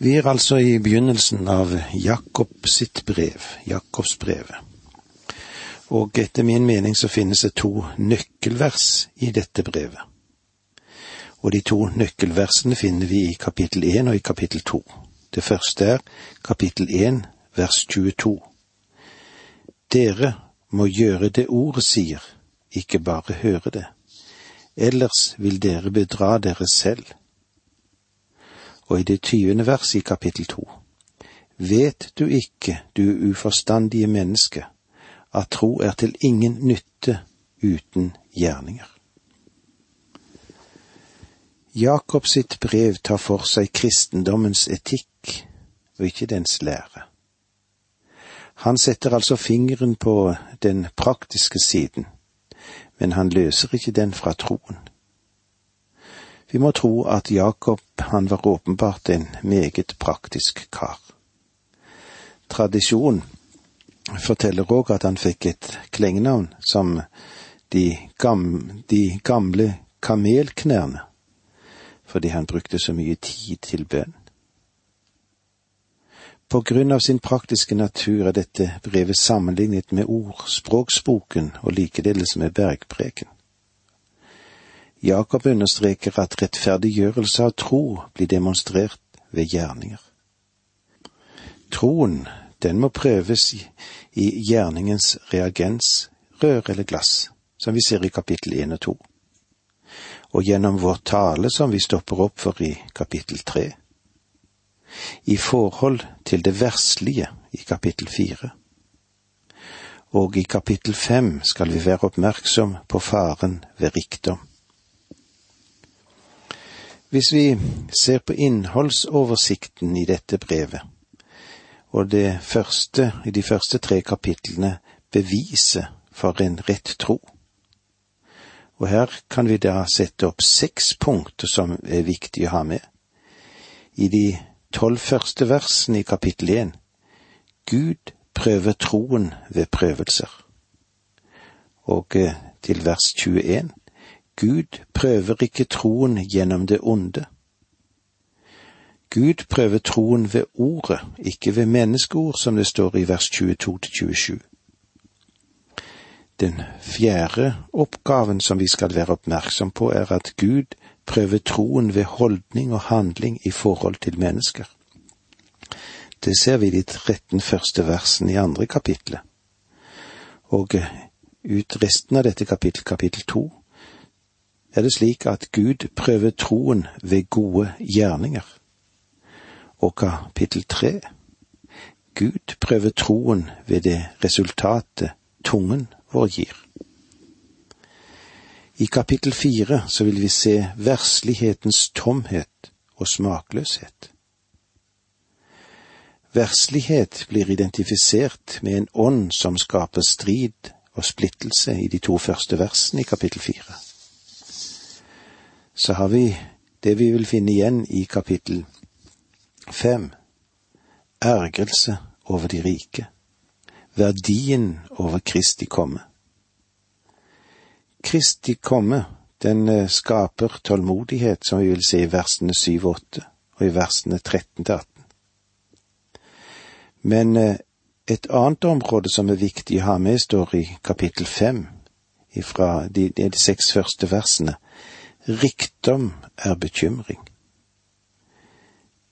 Vi er altså i begynnelsen av Jakob sitt brev, Jakobsbrevet. Og etter min mening så finnes det to nøkkelvers i dette brevet. Og de to nøkkelversene finner vi i kapittel 1 og i kapittel 2. Det første er kapittel 1 vers 22. Dere må gjøre det ordet sier, ikke bare høre det. Ellers vil dere bedra dere selv og i det tyvende verset i kapittel to. Vet du ikke, du uforstandige menneske, at tro er til ingen nytte uten gjerninger? Jakob sitt brev tar for seg kristendommens etikk og ikke dens lære. Han setter altså fingeren på den praktiske siden, men han løser ikke den fra troen. Vi må tro at Jakob, han var åpenbart en meget praktisk kar. Tradisjon forteller òg at han fikk et klengenavn som de, gam, de gamle kamelknærne, fordi han brukte så mye tid til bønn. På grunn av sin praktiske natur er dette brevet sammenlignet med ordspråksboken og likedeles med bergpreken. Jakob understreker at rettferdiggjørelse av tro blir demonstrert ved gjerninger. Troen, den må prøves i, gjerningens reagens, rør eller glass, som vi ser i kapittel 1 og 2, og gjennom vår tale som vi stopper opp for i kapittel 3, i forhold til det verslige i kapittel 4, og i kapittel 5 skal vi være oppmerksom på faren ved rikdom. Hvis vi ser på innholdsoversikten i dette brevet, og det første i de første tre kapitlene beviset for en rett tro. Og her kan vi da sette opp seks punkter som er viktige å ha med. I de tolv første versene i kapittel én Gud prøver troen ved prøvelser. Og eh, til vers 21 Gud prøver ikke troen gjennom det onde. Gud prøver troen ved ordet, ikke ved menneskeord, som det står i vers 22-27. Den fjerde oppgaven som vi skal være oppmerksom på, er at Gud prøver troen ved holdning og handling i forhold til mennesker. Det ser vi i de 13 første versene i andre kapitlet. Og ut resten av dette kapittel, kapittel to, er det slik at Gud prøver troen ved gode gjerninger. Og kapittel tre Gud prøver troen ved det resultatet tungen vår gir. I kapittel fire så vil vi se verslighetens tomhet og smakløshet. Verslighet blir identifisert med en ånd som skaper strid og splittelse i de to første versene i kapittel fire så har vi det vi vil finne igjen i kapittel fem. Ergrelse over de rike. Verdien over Kristi komme. Kristi komme, den eh, skaper tålmodighet, som vi vil se i versene syv og åtte, og i versene 13 til 18. Men eh, et annet område som er viktig å ha med, står i kapittel fem, fra de, de seks første versene. Rikdom er bekymring.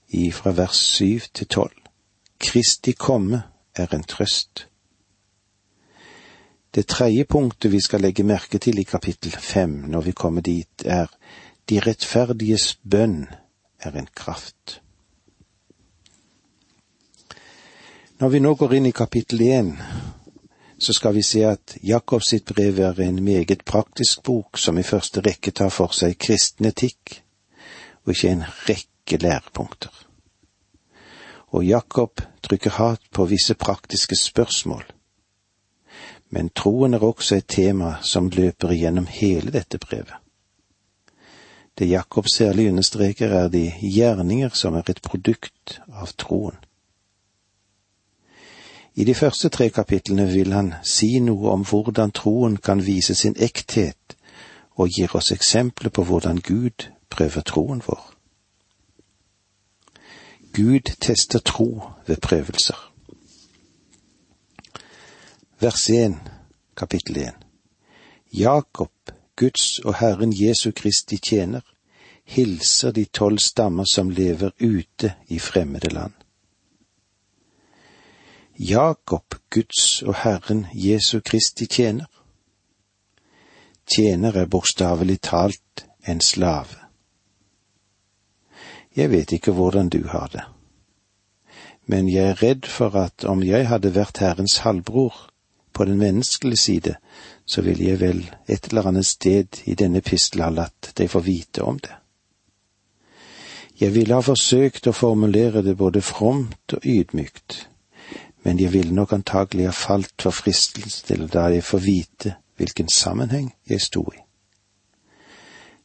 I fra vers syv til tolv. Kristi komme er en trøst. Det tredje punktet vi skal legge merke til i kapittel fem når vi kommer dit, er de rettferdiges bønn er en kraft. Når vi nå går inn i kapittel én, så skal vi se at Jakobs sitt brev er en meget praktisk bok som i første rekke tar for seg kristen etikk, og ikke en rekke lærepunkter. Og Jakob trykker hat på visse praktiske spørsmål. Men troen er også et tema som løper igjennom hele dette brevet. Det Jakob særlig understreker, er de gjerninger som er et produkt av troen. I de første tre kapitlene vil han si noe om hvordan troen kan vise sin ekthet, og gir oss eksempler på hvordan Gud prøver troen vår. Gud tester tro ved prøvelser. Vers 1, kapittel 1. Jakob, Guds og Herren Jesu Kristi tjener, hilser de tolv stammer som lever ute i fremmede land. Jakob, Guds og Herren Jesu Kristi tjener. Tjener er bokstavelig talt en slave. Jeg vet ikke hvordan du har det, men jeg er redd for at om jeg hadde vært Herrens halvbror på den menneskelige side, så ville jeg vel et eller annet sted i denne pistel ha latt deg få vite om det. Jeg ville ha forsøkt å formulere det både fromt og ydmykt, men jeg ville nok antagelig ha falt for fristelsen da jeg får vite hvilken sammenheng jeg sto i.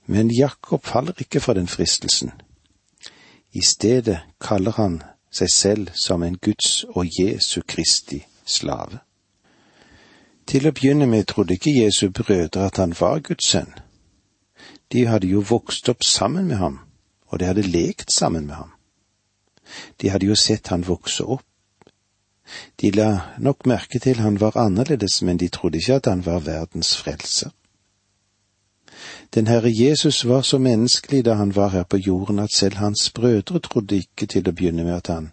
Men Jakob faller ikke for den fristelsen. I stedet kaller han seg selv som en Guds og Jesu Kristi slave. Til å begynne med trodde ikke Jesu brødre at han var Guds sønn. De hadde jo vokst opp sammen med ham, og de hadde lekt sammen med ham. De hadde jo sett han vokse opp. De la nok merke til han var annerledes, men de trodde ikke at han var verdens frelser. Den Herre Jesus var så menneskelig da han var her på jorden at selv hans brødre trodde ikke til å begynne med at han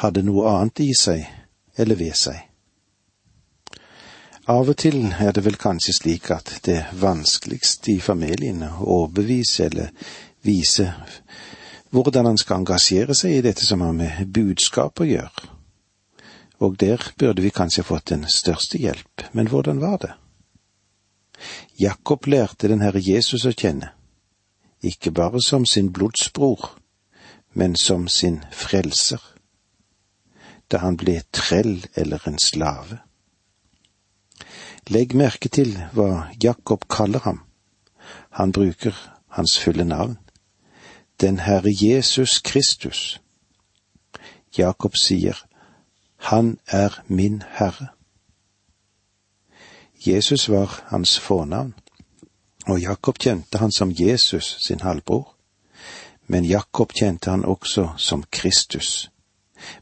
hadde noe annet i seg eller ved seg. Av og til er det vel kanskje slik at det vanskeligste i familien å overbevise eller vise hvordan han skal engasjere seg i dette som har med budskap å gjøre. Og der burde vi kanskje fått den største hjelp, men hvordan var det? Jakob lærte den Herre Jesus å kjenne, ikke bare som sin blodsbror, men som sin frelser, da han ble trell eller en slave. Legg merke til hva Jakob kaller ham. Han bruker hans fulle navn. Den Herre Jesus Kristus. Jakob sier, Han er min Herre. Jesus var hans fornavn, og Jakob kjente han som Jesus sin halvbror. Men Jakob kjente han også som Kristus,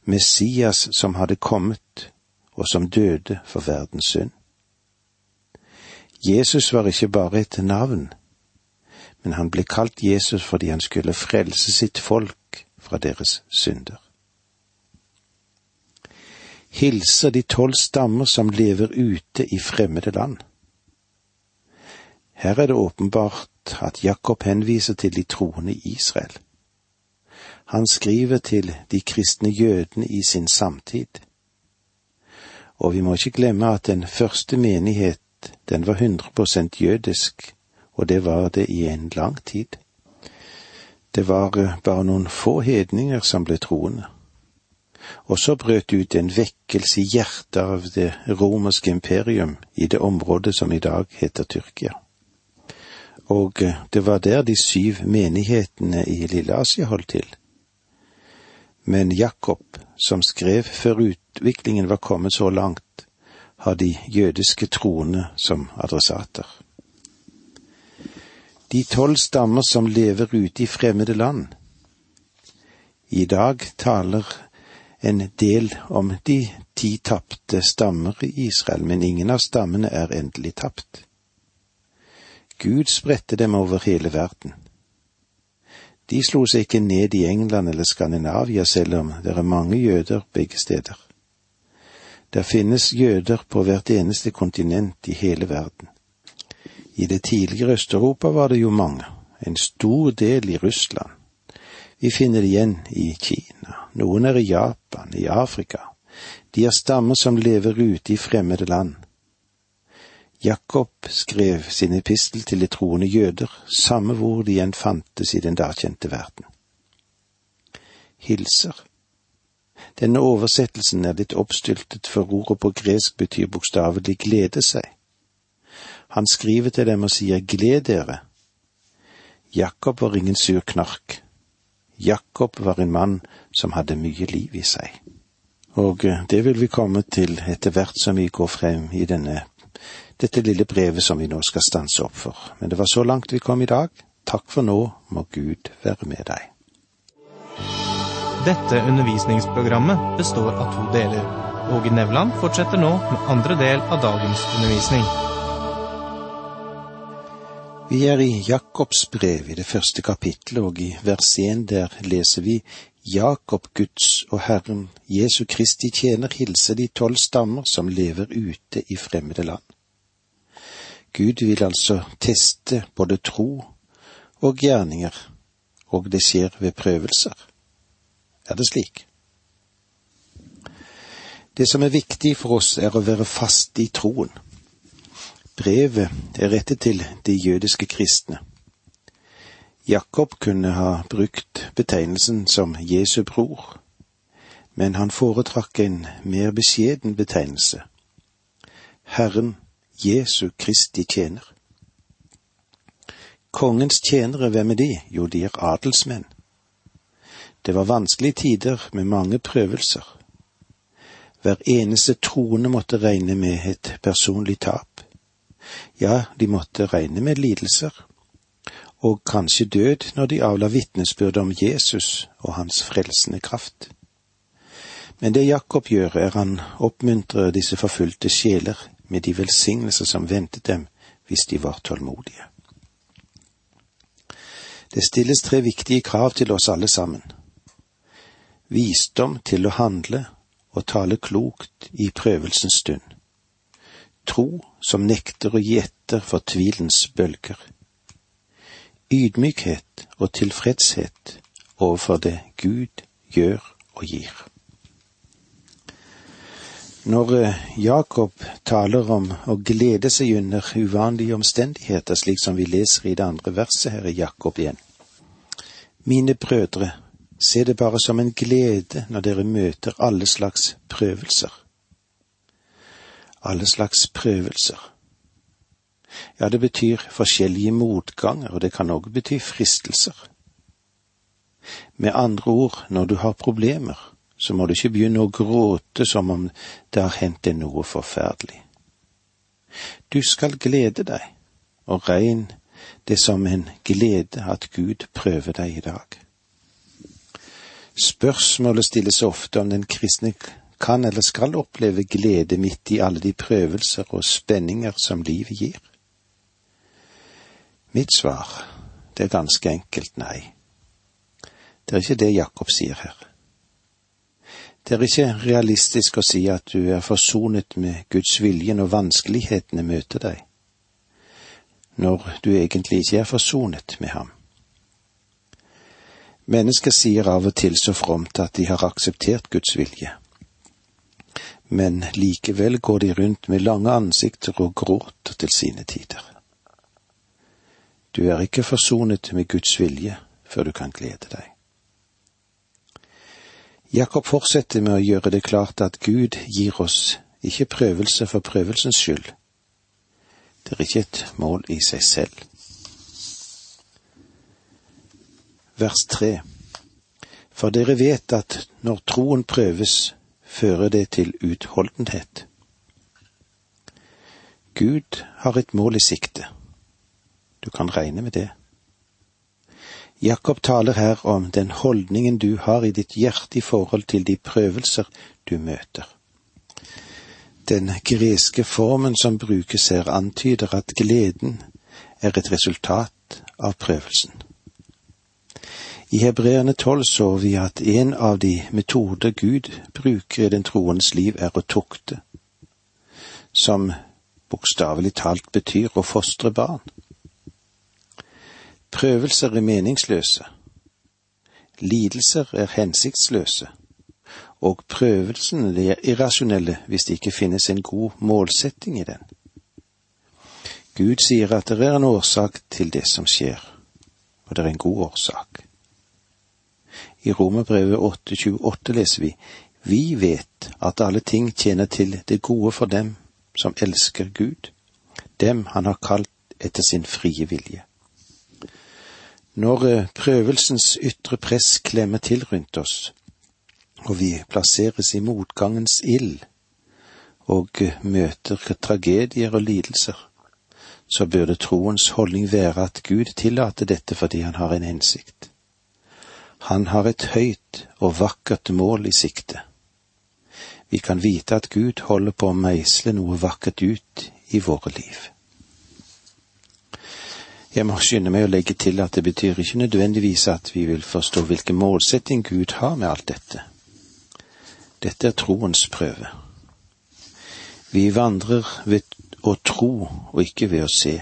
Messias som hadde kommet, og som døde for verdens synd. Jesus var ikke bare et navn, men han ble kalt Jesus fordi han skulle frelse sitt folk fra deres synder. Hilser de tolv stammer som lever ute i fremmede land. Her er det åpenbart at Jakob henviser til de troende i Israel. Han skriver til de kristne jødene i sin samtid. Og vi må ikke glemme at den første menighet den var 100% jødisk, og det var det i en lang tid. Det var eh, bare noen få hedninger som ble troende. Og så brøt ut en vekkelse i hjertet av det romerske imperium i det området som i dag heter Tyrkia. Og eh, det var der de syv menighetene i Lilleasia holdt til. Men Jakob, som skrev før utviklingen var kommet så langt, har de jødiske troende som adressater. De tolv stammer som lever ute i fremmede land. I dag taler en del om de ti tapte stammer i Israel, men ingen av stammene er endelig tapt. Gud spredte dem over hele verden. De slo seg ikke ned i England eller Skandinavia, selv om det er mange jøder begge steder. Der finnes jøder på hvert eneste kontinent i hele verden. I det tidligere Øst-Europa var det jo mange, en stor del i Russland. Vi finner det igjen i Kina, noen er i Japan, i Afrika. De er stammer som lever ute i fremmede land. Jakob skrev sin epistel til de troende jøder, samme hvor de enn fantes i den da kjente verden. Hilser denne oversettelsen er litt oppstyltet, for ordet på gresk betyr bokstavelig glede seg. Han skriver til dem og sier gled dere. Jakob var ingen sur knark. Jakob var en mann som hadde mye liv i seg. Og eh, det vil vi komme til etter hvert som vi går frem i denne, dette lille brevet som vi nå skal stanse opp for. Men det var så langt vi kom i dag. Takk for nå, må Gud være med deg. Dette undervisningsprogrammet består av to deler. Åge Nevland fortsetter nå med andre del av dagens undervisning. Vi er i Jakobs brev i det første kapittelet, og i vers 1 der leser vi Jakob, Guds og Herren Jesu Kristi tjener hilser de tolv stammer som lever ute i fremmede land. Gud vil altså teste både tro og gjerninger, og det skjer ved prøvelser. Er det slik? Det som er viktig for oss, er å være fast i troen. Brevet er rettet til de jødiske kristne. Jakob kunne ha brukt betegnelsen som Jesu bror, men han foretrakk en mer beskjeden betegnelse. Herren Jesu Kristi tjener. Kongens tjenere, hvem er de? Jo, de er adelsmenn. Det var vanskelige tider med mange prøvelser. Hver eneste troende måtte regne med et personlig tap. Ja, de måtte regne med lidelser, og kanskje død når de avla vitnesbyrd om Jesus og hans frelsende kraft. Men det Jakob gjør, er han oppmuntrer disse forfulgte sjeler med de velsignelser som ventet dem hvis de var tålmodige. Det stilles tre viktige krav til oss alle sammen. Visdom til å handle og tale klokt i prøvelsens stund. Tro som nekter å gi etter for tvilens bølger. Ydmykhet og tilfredshet overfor det Gud gjør og gir. Når eh, Jakob taler om å glede seg under uvanlige omstendigheter, slik som vi leser i det andre verset her i Jakob igjen. Mine brødre, se det bare som en glede når dere møter alle slags prøvelser. Alle slags prøvelser. Ja, det betyr forskjellige motganger, og det kan også bety fristelser. Med andre ord, når du har problemer, så må du ikke begynne å gråte som om det har hendt deg noe forferdelig. Du skal glede deg, og regn det som en glede at Gud prøver deg i dag. Spørsmålet stilles ofte om den kristne kan eller skal oppleve glede midt i alle de prøvelser og spenninger som livet gir. Mitt svar, det er ganske enkelt nei. Det er ikke det Jakob sier her. Det er ikke realistisk å si at du er forsonet med Guds vilje når vanskelighetene møter deg, når du egentlig ikke er forsonet med ham. Mennesker sier av og til så fromt at de har akseptert Guds vilje, men likevel går de rundt med lange ansikter og gråter til sine tider. Du er ikke forsonet med Guds vilje før du kan glede deg. Jakob fortsetter med å gjøre det klart at Gud gir oss ikke prøvelse for prøvelsens skyld. Det er ikke et mål i seg selv. Vers tre For dere vet at når troen prøves, fører det til utholdenhet. Gud har et mål i sikte. Du kan regne med det. Jakob taler her om den holdningen du har i ditt hjerte i forhold til de prøvelser du møter. Den greske formen som brukes her, antyder at gleden er et resultat av prøvelsen. I Hebreerne tolv så vi at en av de metoder Gud bruker i den troendes liv, er å tukte, som bokstavelig talt betyr å fostre barn. Prøvelser er meningsløse. Lidelser er hensiktsløse. Og prøvelsene er irrasjonelle hvis det ikke finnes en god målsetting i den. Gud sier at det er en årsak til det som skjer, og det er en god årsak. I Romerbrevet 8,28 leser vi Vi vet at alle ting tjener til det gode for dem som elsker Gud, dem han har kalt etter sin frie vilje. Når eh, prøvelsens ytre press klemmer til rundt oss, og vi plasseres i motgangens ild og eh, møter tragedier og lidelser, så burde troens holdning være at Gud tillater dette fordi han har en hensikt. Han har et høyt og vakkert mål i sikte. Vi kan vite at Gud holder på å meisle noe vakkert ut i våre liv. Jeg må skynde meg å legge til at det betyr ikke nødvendigvis at vi vil forstå hvilken målsetting Gud har med alt dette. Dette er troens prøve. Vi vandrer ved å tro og ikke ved å se.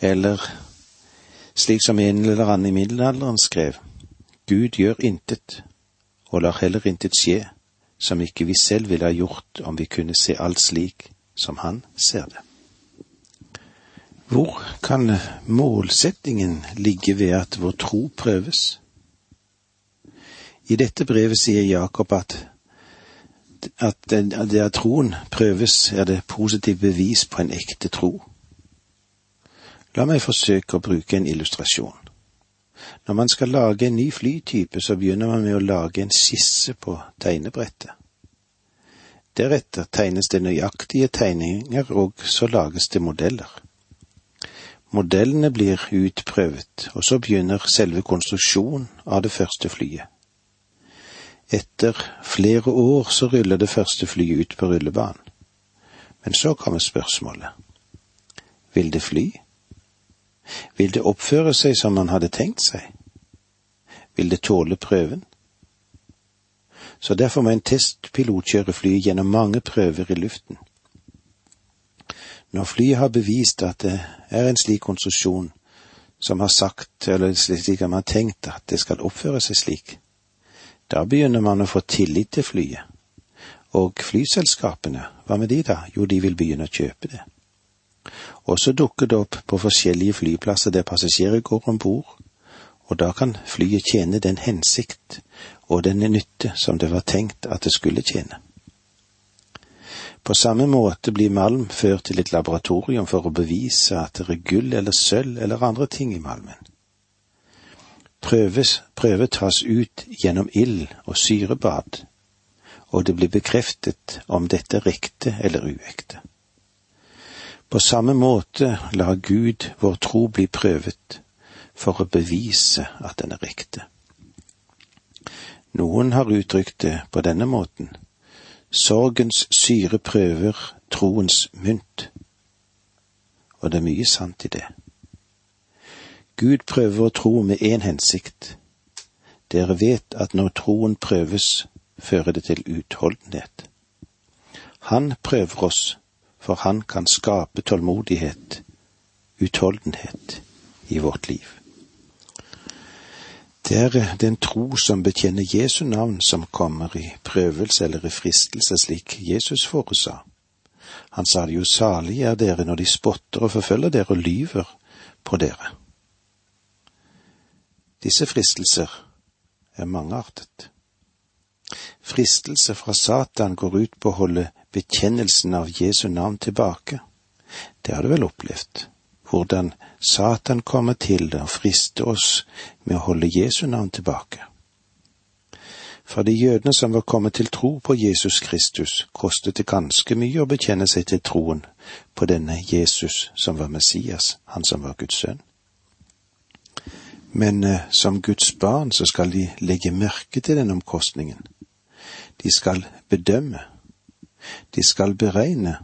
Eller slik som en eller annen i middelalderen skrev, Gud gjør intet og lar heller intet skje som ikke vi selv ville ha gjort om vi kunne se alt slik som han ser det. Hvor kan målsettingen ligge ved at vår tro prøves? I dette brevet sier Jakob at at det at troen prøves, er det positivt bevis på en ekte tro. La meg forsøke å bruke en illustrasjon. Når man skal lage en ny flytype, så begynner man med å lage en skisse på tegnebrettet. Deretter tegnes det nøyaktige tegninger, og så lages det modeller. Modellene blir utprøvet, og så begynner selve konstruksjonen av det første flyet. Etter flere år så ruller det første flyet ut på rullebanen. Men så kommer spørsmålet. Vil det fly? Vil det oppføre seg som man hadde tenkt seg? Vil det tåle prøven? Så derfor må en testpilot kjøre flyet gjennom mange prøver i luften. Når flyet har bevist at det er en slik konstruksjon som har sagt, eller slik man har tenkt at det skal oppføre seg slik, da begynner man å få tillit til flyet. Og flyselskapene, hva med de da? Jo, de vil begynne å kjøpe det. Og så dukker det opp på forskjellige flyplasser der passasjerer går om bord, og da kan flyet tjene den hensikt og den nytte som det var tenkt at det skulle tjene. På samme måte blir malm ført til et laboratorium for å bevise at det er gull eller sølv eller andre ting i malmen. Prøves, prøve tas ut gjennom ild og syrebad, og det blir bekreftet om dette er riktig eller uekte. På samme måte lar Gud vår tro bli prøvet for å bevise at den er ekte. Noen har uttrykt det på denne måten. Sorgens syre prøver troens mynt. Og det er mye sant i det. Gud prøver å tro med én hensikt. Dere vet at når troen prøves, fører det til utholdenhet. Han prøver oss, for han kan skape tålmodighet, utholdenhet, i vårt liv. Det er den tro som betjener Jesu navn som kommer i prøvelse eller i fristelse, slik Jesus foresa. Han sa det jo salig er dere når de spotter og forfølger dere og lyver på dere. Disse fristelser er mangeartet. Fristelse fra Satan går ut på å holde bekjennelsen av Jesu navn tilbake. Det har du vel opplevd? hvordan Satan kommer til og frister oss med å holde Jesu navn tilbake. For de jødene som var kommet til tro på Jesus Kristus, kostet det ganske mye å bekjenne seg til troen på denne Jesus som var Messias, han som var Guds sønn. Men eh, som Guds barn så skal de legge merke til denne omkostningen. De skal bedømme. De skal beregne,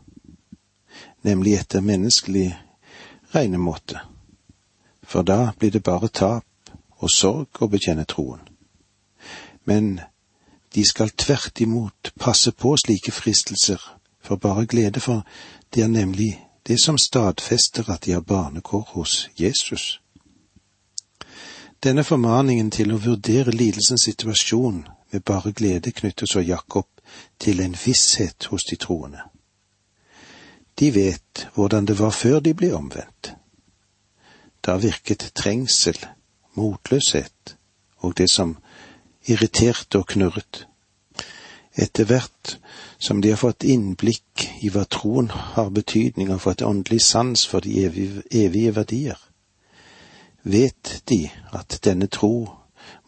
nemlig etter menneskelig regnemåte, for da blir det bare tap og sorg å bekjenne troen. Men de skal tvert imot passe på slike fristelser for bare glede, for det er nemlig det som stadfester at de har barnekår hos Jesus. Denne formaningen til å vurdere lidelsens situasjon med bare glede knytter så Jakob til en visshet hos de troende. De vet hvordan det var før de ble omvendt. Da virket trengsel, motløshet og det som irriterte og knurret. Etter hvert som de har fått innblikk i hva troen har betydning og fått åndelig sans for de evige, evige verdier, vet de at denne tro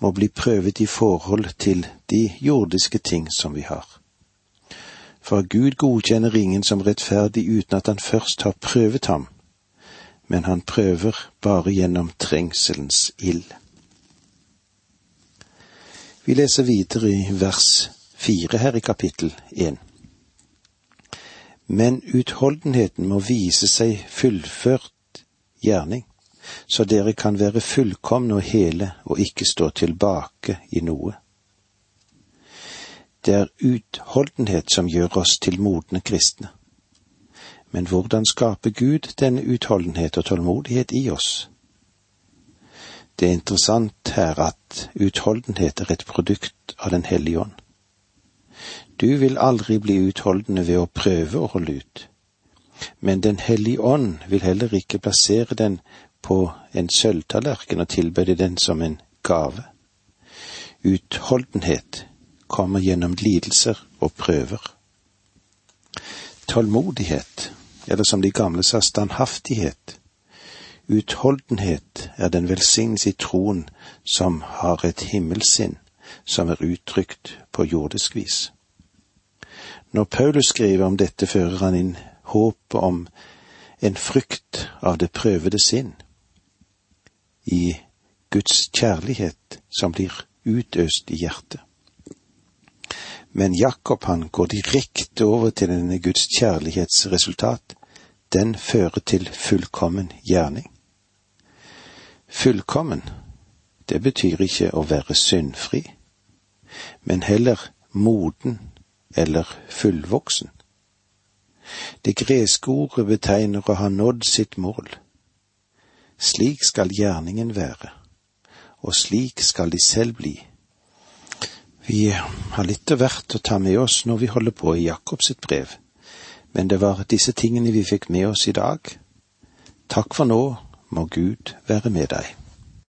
må bli prøvet i forhold til de jordiske ting som vi har for Gud godkjenner ingen som rettferdig uten at han først har prøvet ham, men han prøver bare gjennom trengselens ild. Vi leser videre i vers fire her i kapittel én. Men utholdenheten må vise seg fullført gjerning, så dere kan være fullkomne og hele og ikke stå tilbake i noe. Det er utholdenhet som gjør oss til modne kristne. Men hvordan skaper Gud denne utholdenhet og tålmodighet i oss? Det er interessant her at utholdenhet er et produkt av Den hellige ånd. Du vil aldri bli utholdende ved å prøve å holde ut, men Den hellige ånd vil heller ikke plassere den på en sølvtallerken og tilbede den som en gave. Utholdenhet kommer gjennom lidelser og prøver. Tålmodighet, eller som de gamle sa, standhaftighet. Utholdenhet er den velsignelse i troen som har et himmelsinn som er uttrykt på jordisk vis. Når Paulus skriver om dette, fører han inn håpet om en frykt av det prøvede sinn, i Guds kjærlighet som blir utøst i hjertet. Men Jakob han går direkte over til denne Guds kjærlighetsresultat. Den fører til fullkommen gjerning. Fullkommen, det betyr ikke å være syndfri, men heller moden eller fullvoksen. Det greske ordet betegner å ha nådd sitt mål. Slik skal gjerningen være, og slik skal de selv bli vi har litt av hvert å ta med oss når vi holder på i Jakobs sitt brev, men det var disse tingene vi fikk med oss i dag. Takk for nå, må Gud være med deg.